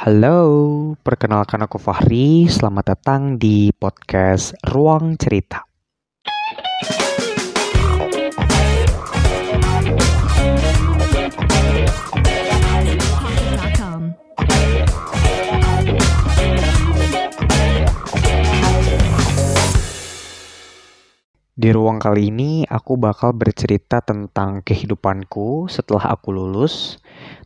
Halo, perkenalkan aku Fahri. Selamat datang di podcast Ruang Cerita. Di ruang kali ini aku bakal bercerita tentang kehidupanku setelah aku lulus.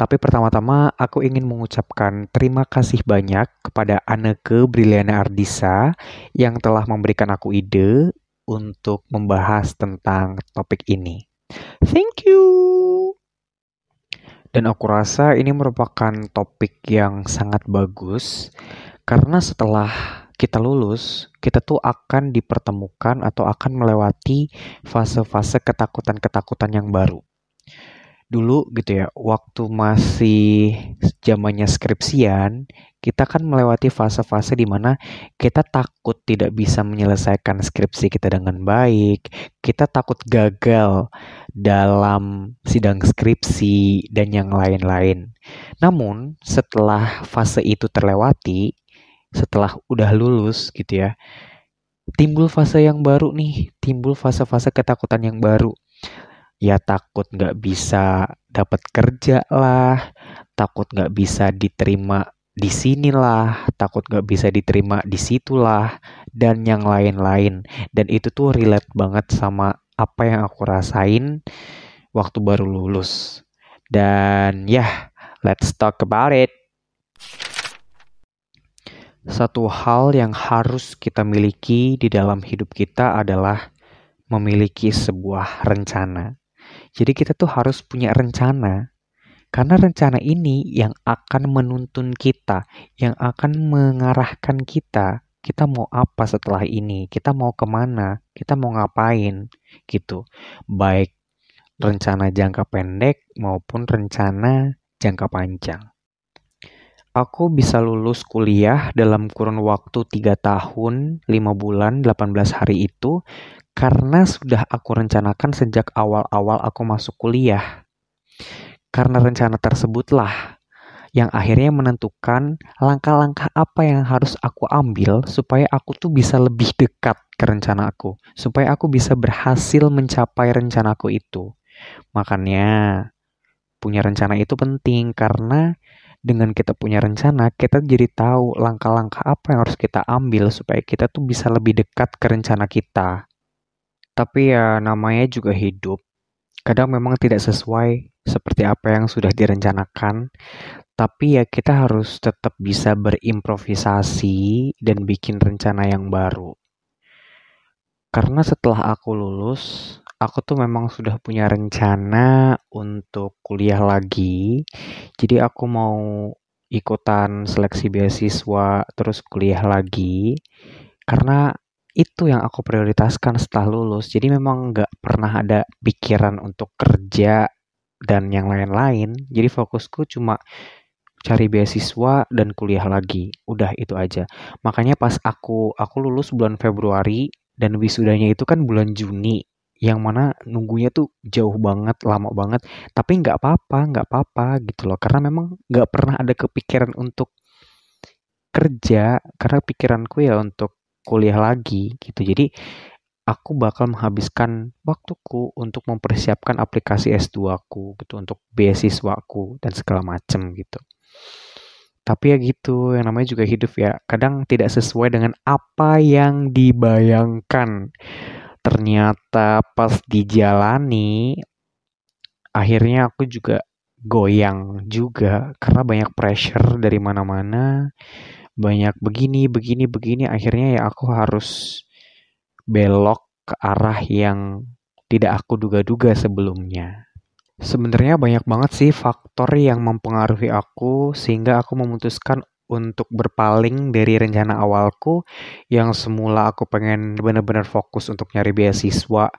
Tapi pertama-tama aku ingin mengucapkan terima kasih banyak kepada Anneke Briliana Ardisa yang telah memberikan aku ide untuk membahas tentang topik ini. Thank you. Dan aku rasa ini merupakan topik yang sangat bagus karena setelah kita lulus, kita tuh akan dipertemukan atau akan melewati fase-fase ketakutan-ketakutan yang baru. Dulu gitu ya, waktu masih zamannya skripsian, kita kan melewati fase-fase di mana kita takut tidak bisa menyelesaikan skripsi kita dengan baik, kita takut gagal dalam sidang skripsi dan yang lain-lain. Namun, setelah fase itu terlewati, setelah udah lulus gitu ya, timbul fase yang baru nih, timbul fase-fase ketakutan yang baru. Ya takut nggak bisa dapat kerja lah, takut nggak bisa diterima di sinilah, takut nggak bisa diterima di situlah, dan yang lain-lain. Dan itu tuh relate banget sama apa yang aku rasain waktu baru lulus. Dan ya, yeah, let's talk about it. Satu hal yang harus kita miliki di dalam hidup kita adalah memiliki sebuah rencana. Jadi kita tuh harus punya rencana. Karena rencana ini yang akan menuntun kita, yang akan mengarahkan kita. Kita mau apa setelah ini? Kita mau ke mana? Kita mau ngapain? Gitu. Baik rencana jangka pendek maupun rencana jangka panjang. Aku bisa lulus kuliah dalam kurun waktu 3 tahun, 5 bulan, 18 hari itu karena sudah aku rencanakan sejak awal-awal aku masuk kuliah. Karena rencana tersebutlah yang akhirnya menentukan langkah-langkah apa yang harus aku ambil supaya aku tuh bisa lebih dekat ke rencana aku, supaya aku bisa berhasil mencapai rencanaku itu. Makanya punya rencana itu penting karena dengan kita punya rencana, kita jadi tahu langkah-langkah apa yang harus kita ambil supaya kita tuh bisa lebih dekat ke rencana kita. Tapi ya namanya juga hidup. Kadang memang tidak sesuai seperti apa yang sudah direncanakan, tapi ya kita harus tetap bisa berimprovisasi dan bikin rencana yang baru. Karena setelah aku lulus, aku tuh memang sudah punya rencana untuk kuliah lagi. Jadi aku mau ikutan seleksi beasiswa terus kuliah lagi. Karena itu yang aku prioritaskan setelah lulus. Jadi memang nggak pernah ada pikiran untuk kerja dan yang lain-lain. Jadi fokusku cuma cari beasiswa dan kuliah lagi. Udah itu aja. Makanya pas aku aku lulus bulan Februari dan wisudanya itu kan bulan Juni yang mana nunggunya tuh jauh banget, lama banget, tapi nggak apa-apa, nggak apa-apa gitu loh, karena memang nggak pernah ada kepikiran untuk kerja, karena pikiranku ya untuk kuliah lagi gitu, jadi aku bakal menghabiskan waktuku untuk mempersiapkan aplikasi S2 aku gitu, untuk beasiswaku dan segala macem gitu. Tapi ya gitu, yang namanya juga hidup ya, kadang tidak sesuai dengan apa yang dibayangkan ternyata pas dijalani akhirnya aku juga goyang juga karena banyak pressure dari mana-mana banyak begini begini begini akhirnya ya aku harus belok ke arah yang tidak aku duga-duga sebelumnya. Sebenarnya banyak banget sih faktor yang mempengaruhi aku sehingga aku memutuskan untuk berpaling dari rencana awalku yang semula aku pengen benar-benar fokus untuk nyari beasiswa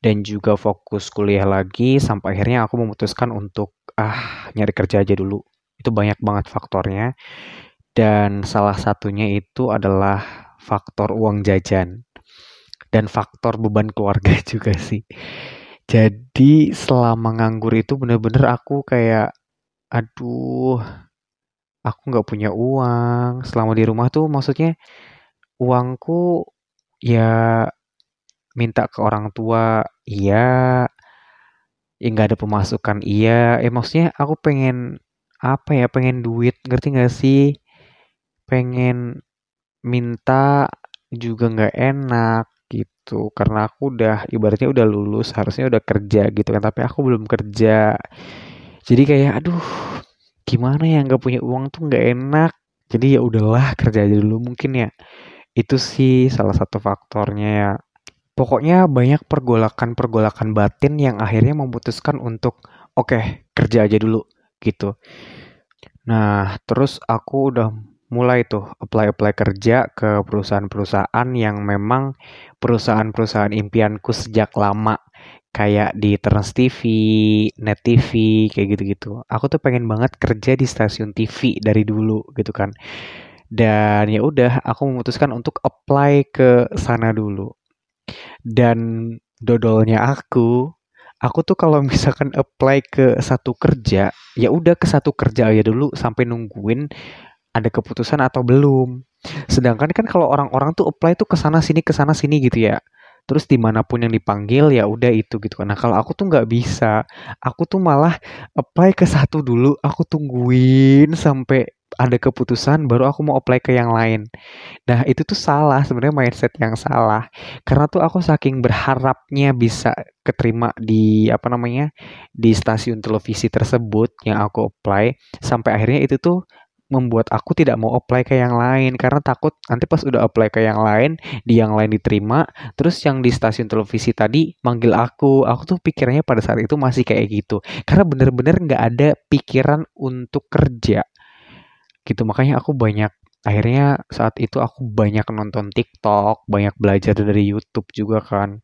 dan juga fokus kuliah lagi sampai akhirnya aku memutuskan untuk ah nyari kerja aja dulu. Itu banyak banget faktornya dan salah satunya itu adalah faktor uang jajan dan faktor beban keluarga juga sih. Jadi selama nganggur itu bener-bener aku kayak aduh aku nggak punya uang. Selama di rumah tuh maksudnya uangku ya minta ke orang tua iya. Ya nggak ada pemasukan iya. Eh maksudnya aku pengen apa ya pengen duit ngerti nggak sih? Pengen minta juga nggak enak gitu. Karena aku udah ibaratnya udah lulus harusnya udah kerja gitu kan tapi aku belum kerja. Jadi kayak aduh gimana ya nggak punya uang tuh nggak enak. Jadi ya udahlah kerja aja dulu mungkin ya. Itu sih salah satu faktornya ya. Pokoknya banyak pergolakan-pergolakan batin yang akhirnya memutuskan untuk oke okay, kerja aja dulu gitu. Nah terus aku udah mulai tuh apply-apply kerja ke perusahaan-perusahaan yang memang perusahaan-perusahaan impianku sejak lama kayak di Trans TV, Net TV, kayak gitu-gitu. Aku tuh pengen banget kerja di stasiun TV dari dulu gitu kan. Dan ya udah, aku memutuskan untuk apply ke sana dulu. Dan dodolnya aku, aku tuh kalau misalkan apply ke satu kerja, ya udah ke satu kerja aja dulu sampai nungguin ada keputusan atau belum. Sedangkan kan kalau orang-orang tuh apply tuh ke sana sini ke sana sini gitu ya. Terus di mana pun yang dipanggil ya udah itu gitu kan. Nah kalau aku tuh nggak bisa, aku tuh malah apply ke satu dulu, aku tungguin sampai ada keputusan baru aku mau apply ke yang lain. Nah itu tuh salah sebenarnya mindset yang salah. Karena tuh aku saking berharapnya bisa keterima di apa namanya di stasiun televisi tersebut yang aku apply sampai akhirnya itu tuh membuat aku tidak mau apply ke yang lain. Karena takut nanti pas udah apply ke yang lain di yang lain diterima terus yang di stasiun televisi tadi manggil aku. Aku tuh pikirannya pada saat itu masih kayak gitu. Karena bener-bener nggak ada pikiran untuk kerja. Gitu makanya aku banyak akhirnya saat itu aku banyak nonton TikTok banyak belajar dari YouTube juga kan.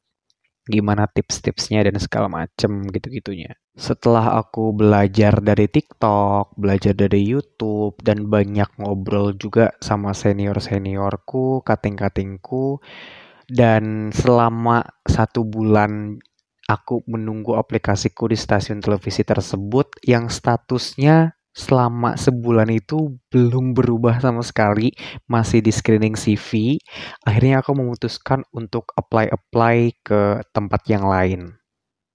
Gimana tips-tipsnya dan segala macem gitu-gitunya. Setelah aku belajar dari TikTok, belajar dari YouTube, dan banyak ngobrol juga sama senior-seniorku, kating-katingku, dan selama satu bulan aku menunggu aplikasiku di stasiun televisi tersebut yang statusnya selama sebulan itu belum berubah sama sekali, masih di screening CV. Akhirnya aku memutuskan untuk apply-apply ke tempat yang lain.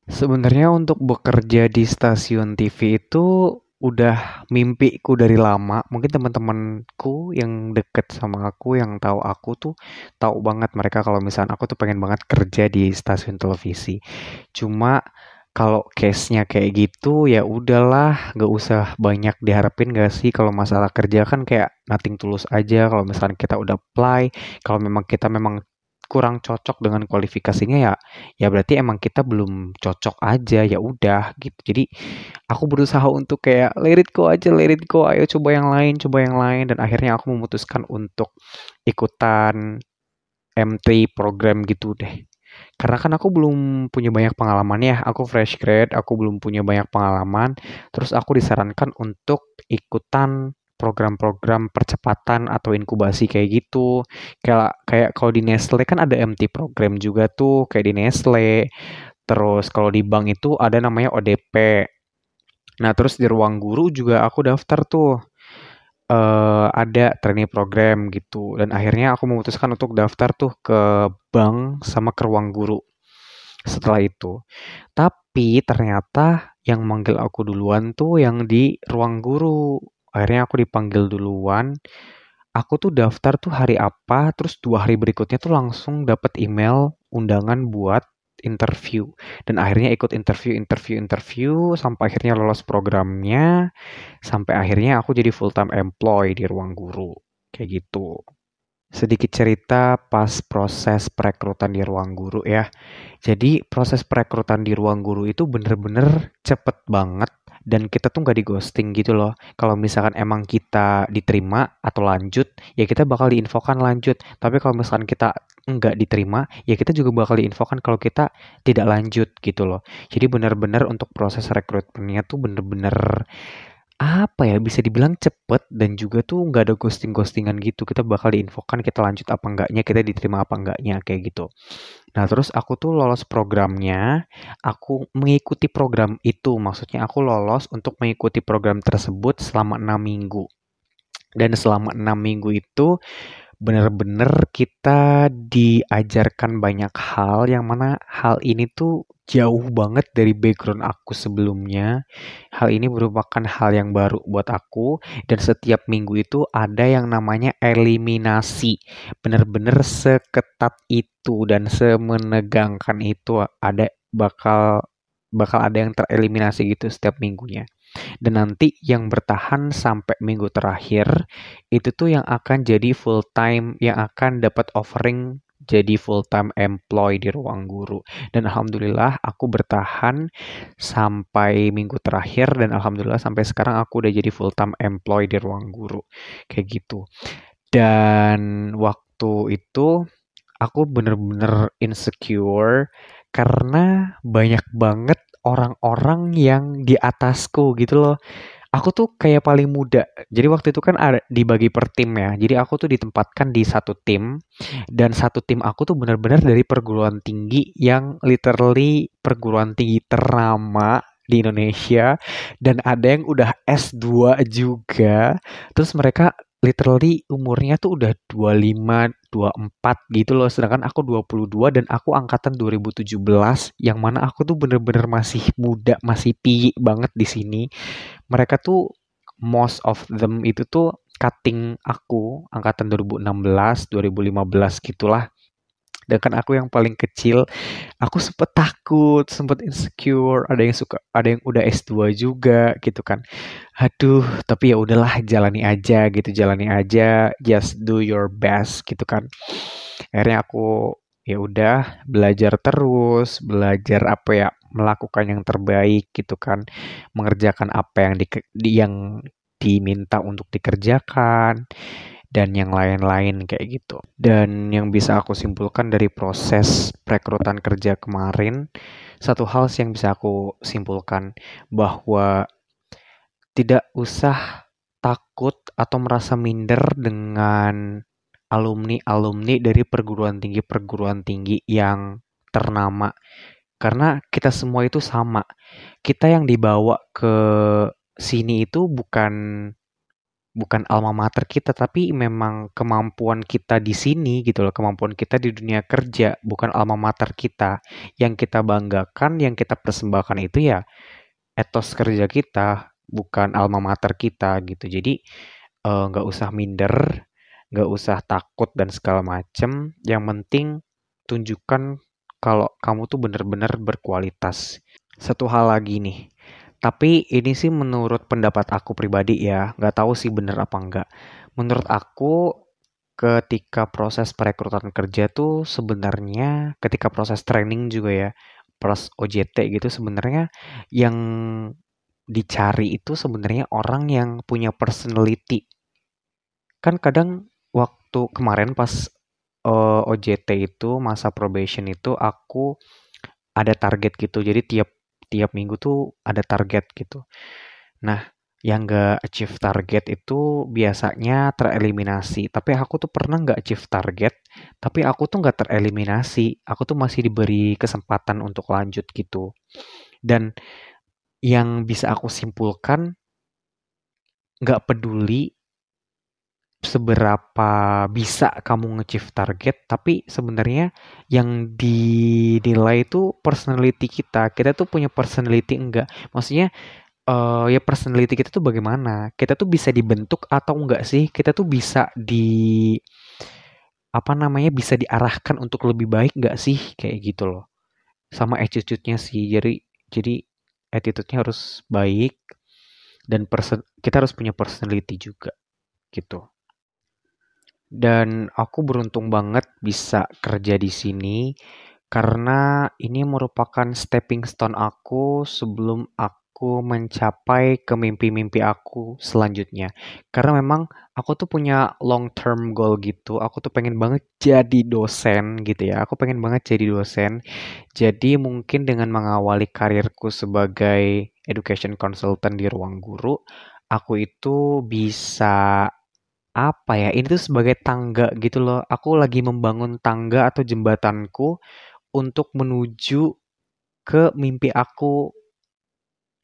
Sebenarnya untuk bekerja di stasiun TV itu udah mimpiku dari lama. Mungkin teman-temanku yang deket sama aku, yang tahu aku tuh tahu banget mereka kalau misalnya aku tuh pengen banget kerja di stasiun televisi. Cuma kalau case-nya kayak gitu ya udahlah nggak usah banyak diharapin gak sih kalau masalah kerja kan kayak nothing tulus aja kalau misalnya kita udah apply kalau memang kita memang kurang cocok dengan kualifikasinya ya ya berarti emang kita belum cocok aja ya udah gitu. Jadi aku berusaha untuk kayak it go aja it go ayo coba yang lain coba yang lain. Dan akhirnya aku memutuskan untuk ikutan M3 program gitu deh. Karena kan aku belum punya banyak pengalaman ya, aku fresh grade, aku belum punya banyak pengalaman, terus aku disarankan untuk ikutan program-program percepatan atau inkubasi kayak gitu. Kayak kayak kalau di Nestle kan ada MT program juga tuh kayak di Nestle. Terus kalau di bank itu ada namanya ODP. Nah, terus di ruang guru juga aku daftar tuh uh, ada training program gitu dan akhirnya aku memutuskan untuk daftar tuh ke bank sama ke ruang guru setelah itu. Tapi ternyata yang manggil aku duluan tuh yang di ruang guru. Akhirnya aku dipanggil duluan. Aku tuh daftar tuh hari apa, terus dua hari berikutnya tuh langsung dapat email undangan buat interview. Dan akhirnya ikut interview interview interview sampai akhirnya lolos programnya. Sampai akhirnya aku jadi full time employee di ruang guru. Kayak gitu. Sedikit cerita pas proses perekrutan di ruang guru ya. Jadi proses perekrutan di ruang guru itu bener-bener cepet banget dan kita tuh nggak di ghosting gitu loh. Kalau misalkan emang kita diterima atau lanjut, ya kita bakal diinfokan lanjut. Tapi kalau misalkan kita nggak diterima, ya kita juga bakal diinfokan kalau kita tidak lanjut gitu loh. Jadi benar-benar untuk proses rekrutmennya tuh bener-bener apa ya bisa dibilang cepet dan juga tuh nggak ada ghosting-ghostingan gitu. Kita bakal diinfokan kita lanjut apa enggaknya kita diterima apa enggaknya kayak gitu. Nah terus aku tuh lolos programnya aku mengikuti program itu. Maksudnya aku lolos untuk mengikuti program tersebut selama enam minggu. Dan selama enam minggu itu benar-benar kita diajarkan banyak hal yang mana hal ini tuh jauh banget dari background aku sebelumnya. Hal ini merupakan hal yang baru buat aku dan setiap minggu itu ada yang namanya eliminasi. Bener-bener seketat itu dan semenegangkan itu ada bakal bakal ada yang tereliminasi gitu setiap minggunya. Dan nanti yang bertahan sampai minggu terakhir itu tuh yang akan jadi full time, yang akan dapat offering jadi full time employee di ruang guru. Dan alhamdulillah aku bertahan sampai minggu terakhir dan alhamdulillah sampai sekarang aku udah jadi full time employee di ruang guru. Kayak gitu. Dan waktu itu aku bener-bener insecure karena banyak banget orang-orang yang di atasku gitu loh. Aku tuh kayak paling muda. Jadi waktu itu kan ada dibagi per tim ya. Jadi aku tuh ditempatkan di satu tim dan satu tim aku tuh benar-benar dari perguruan tinggi yang literally perguruan tinggi ternama di Indonesia dan ada yang udah S2 juga. Terus mereka literally umurnya tuh udah 25, 24 gitu loh. Sedangkan aku 22 dan aku angkatan 2017 yang mana aku tuh bener-bener masih muda, masih piyi banget di sini. Mereka tuh most of them itu tuh cutting aku angkatan 2016, 2015 gitulah. Dan kan aku yang paling kecil, aku sempet takut, sempet insecure, ada yang suka, ada yang udah S2 juga gitu kan. Aduh, tapi ya udahlah jalani aja gitu, jalani aja, just do your best gitu kan. Akhirnya aku ya udah belajar terus, belajar apa ya, melakukan yang terbaik gitu kan, mengerjakan apa yang di, yang diminta untuk dikerjakan dan yang lain-lain kayak gitu. Dan yang bisa aku simpulkan dari proses perekrutan kerja kemarin, satu hal yang bisa aku simpulkan bahwa tidak usah takut atau merasa minder dengan alumni-alumni dari perguruan tinggi-perguruan tinggi yang ternama. Karena kita semua itu sama. Kita yang dibawa ke sini itu bukan bukan alma mater kita tapi memang kemampuan kita di sini gitu loh kemampuan kita di dunia kerja bukan alma mater kita. Yang kita banggakan yang kita persembahkan itu ya etos kerja kita bukan alma mater kita gitu. Jadi eh, nggak uh, usah minder nggak usah takut dan segala macem. Yang penting tunjukkan kalau kamu tuh bener-bener berkualitas. Satu hal lagi nih tapi ini sih menurut pendapat aku pribadi ya, nggak tahu sih bener apa enggak. Menurut aku ketika proses perekrutan kerja tuh sebenarnya ketika proses training juga ya, plus OJT gitu sebenarnya yang dicari itu sebenarnya orang yang punya personality. Kan kadang waktu kemarin pas eh, OJT itu masa probation itu aku ada target gitu. Jadi tiap tiap minggu tuh ada target gitu. Nah, yang gak achieve target itu biasanya tereliminasi. Tapi aku tuh pernah gak achieve target, tapi aku tuh gak tereliminasi. Aku tuh masih diberi kesempatan untuk lanjut gitu. Dan yang bisa aku simpulkan, gak peduli seberapa bisa kamu nge target, tapi sebenarnya yang dinilai itu personality kita. Kita tuh punya personality enggak? Maksudnya uh, ya personality kita tuh bagaimana? Kita tuh bisa dibentuk atau enggak sih? Kita tuh bisa di apa namanya bisa diarahkan untuk lebih baik enggak sih kayak gitu loh. Sama attitude-nya sih. Jadi jadi attitude-nya harus baik dan person kita harus punya personality juga gitu. Dan aku beruntung banget bisa kerja di sini karena ini merupakan stepping stone aku sebelum aku mencapai ke mimpi-mimpi aku selanjutnya. Karena memang aku tuh punya long term goal gitu. Aku tuh pengen banget jadi dosen gitu ya. Aku pengen banget jadi dosen. Jadi mungkin dengan mengawali karirku sebagai education consultant di ruang guru, aku itu bisa apa ya, ini tuh sebagai tangga gitu loh. Aku lagi membangun tangga atau jembatanku untuk menuju ke mimpi aku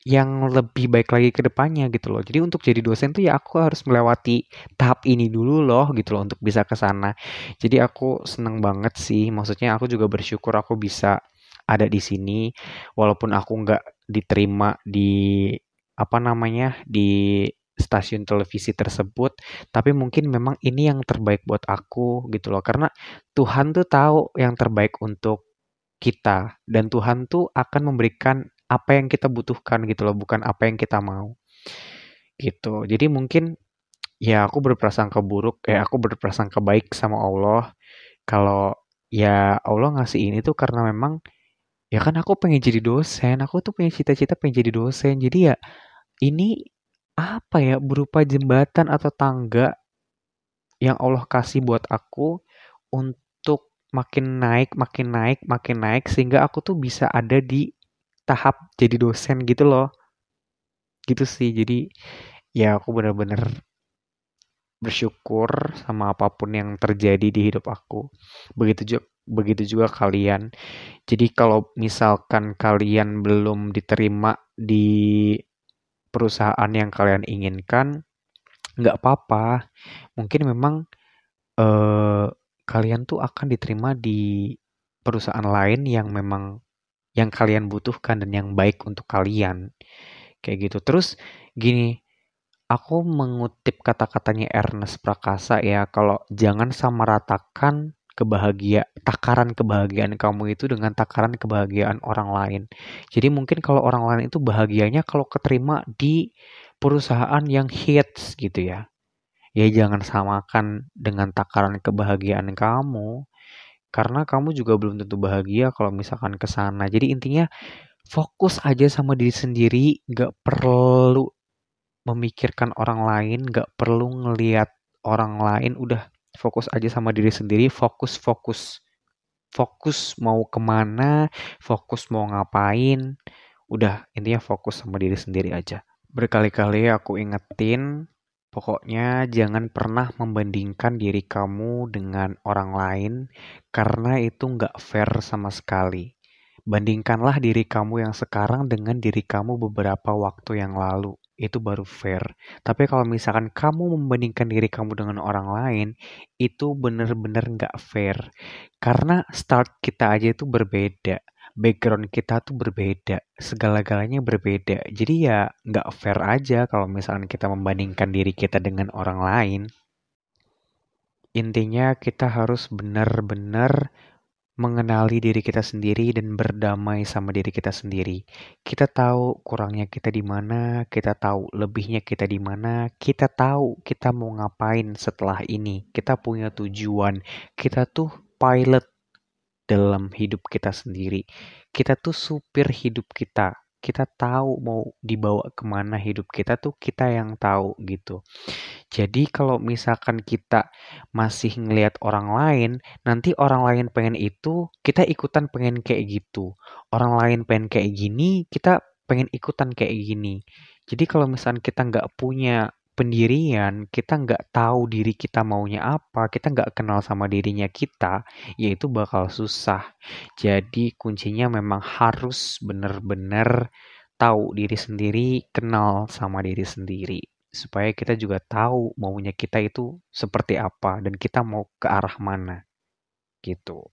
yang lebih baik lagi ke depannya gitu loh. Jadi untuk jadi dosen tuh ya aku harus melewati tahap ini dulu loh gitu loh untuk bisa ke sana. Jadi aku seneng banget sih. Maksudnya aku juga bersyukur aku bisa ada di sini walaupun aku nggak diterima di apa namanya di stasiun televisi tersebut tapi mungkin memang ini yang terbaik buat aku gitu loh karena Tuhan tuh tahu yang terbaik untuk kita dan Tuhan tuh akan memberikan apa yang kita butuhkan gitu loh, bukan apa yang kita mau. Gitu. Jadi mungkin ya aku berprasangka buruk, ya aku berprasangka baik sama Allah kalau ya Allah ngasih ini tuh karena memang ya kan aku pengen jadi dosen, aku tuh punya cita-cita pengen jadi dosen. Jadi ya ini apa ya berupa jembatan atau tangga yang Allah kasih buat aku untuk makin naik, makin naik, makin naik sehingga aku tuh bisa ada di tahap jadi dosen gitu loh. Gitu sih jadi ya aku bener-bener bersyukur sama apa pun yang terjadi di hidup aku. Begitu juga begitu juga kalian. Jadi kalau misalkan kalian belum diterima di perusahaan yang kalian inginkan nggak apa-apa mungkin memang eh, kalian tuh akan diterima di perusahaan lain yang memang yang kalian butuhkan dan yang baik untuk kalian. Kayak gitu. Terus gini, aku mengutip kata-katanya Ernest Prakasa ya, kalau jangan sama ratakan kebahagia takaran kebahagiaan kamu itu dengan takaran kebahagiaan orang lain. Jadi mungkin kalau orang lain itu bahagianya kalau keterima di perusahaan yang hits gitu ya. Ya jangan samakan dengan takaran kebahagiaan kamu karena kamu juga belum tentu bahagia kalau misalkan ke sana. Jadi intinya fokus aja sama diri sendiri, gak perlu memikirkan orang lain, gak perlu ngeliat orang lain, udah fokus aja sama diri sendiri, fokus, fokus. Fokus mau ke mana, fokus mau ngapain, udah intinya fokus sama diri sendiri aja. Berkali-kali aku ingetin Pokoknya jangan pernah membandingkan diri kamu dengan orang lain karena itu nggak fair sama sekali. Bandingkanlah diri kamu yang sekarang dengan diri kamu beberapa waktu yang lalu. Itu baru fair. Tapi kalau misalkan kamu membandingkan diri kamu dengan orang lain, itu bener-bener nggak fair. Karena start kita aja itu berbeda background kita tuh berbeda, segala-galanya berbeda. Jadi ya nggak fair aja kalau misalnya kita membandingkan diri kita dengan orang lain. Intinya kita harus benar-benar mengenali diri kita sendiri dan berdamai sama diri kita sendiri. Kita tahu kurangnya kita di mana, kita tahu lebihnya kita di mana, kita tahu kita mau ngapain setelah ini. Kita punya tujuan. Kita tuh pilot dalam hidup kita sendiri. Kita tuh supir hidup kita. Kita tahu mau dibawa ke mana hidup kita tuh kita yang tahu gitu. Jadi kalau misalkan kita masih ngelihat orang lain, nanti orang lain pengen itu, kita ikutan pengen kayak gitu. Orang lain pengen kayak gini, kita pengen ikutan kayak gini. Jadi kalau misalkan kita nggak punya pendirian, kita nggak tahu diri kita maunya apa, kita nggak kenal sama dirinya kita, yaitu bakal susah. Jadi kuncinya memang harus benar-benar tahu diri sendiri, kenal sama diri sendiri. Supaya kita juga tahu maunya kita itu seperti apa dan kita mau ke arah mana. Gitu.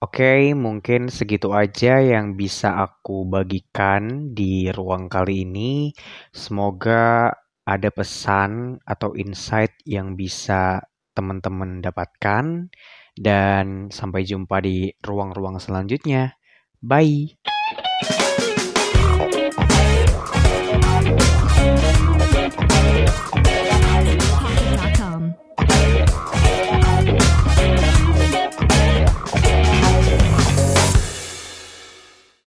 Oke, mungkin segitu aja yang bisa aku bagikan di ruang kali ini. Semoga ada pesan atau insight yang bisa teman-teman dapatkan dan sampai jumpa di ruang-ruang selanjutnya. Bye.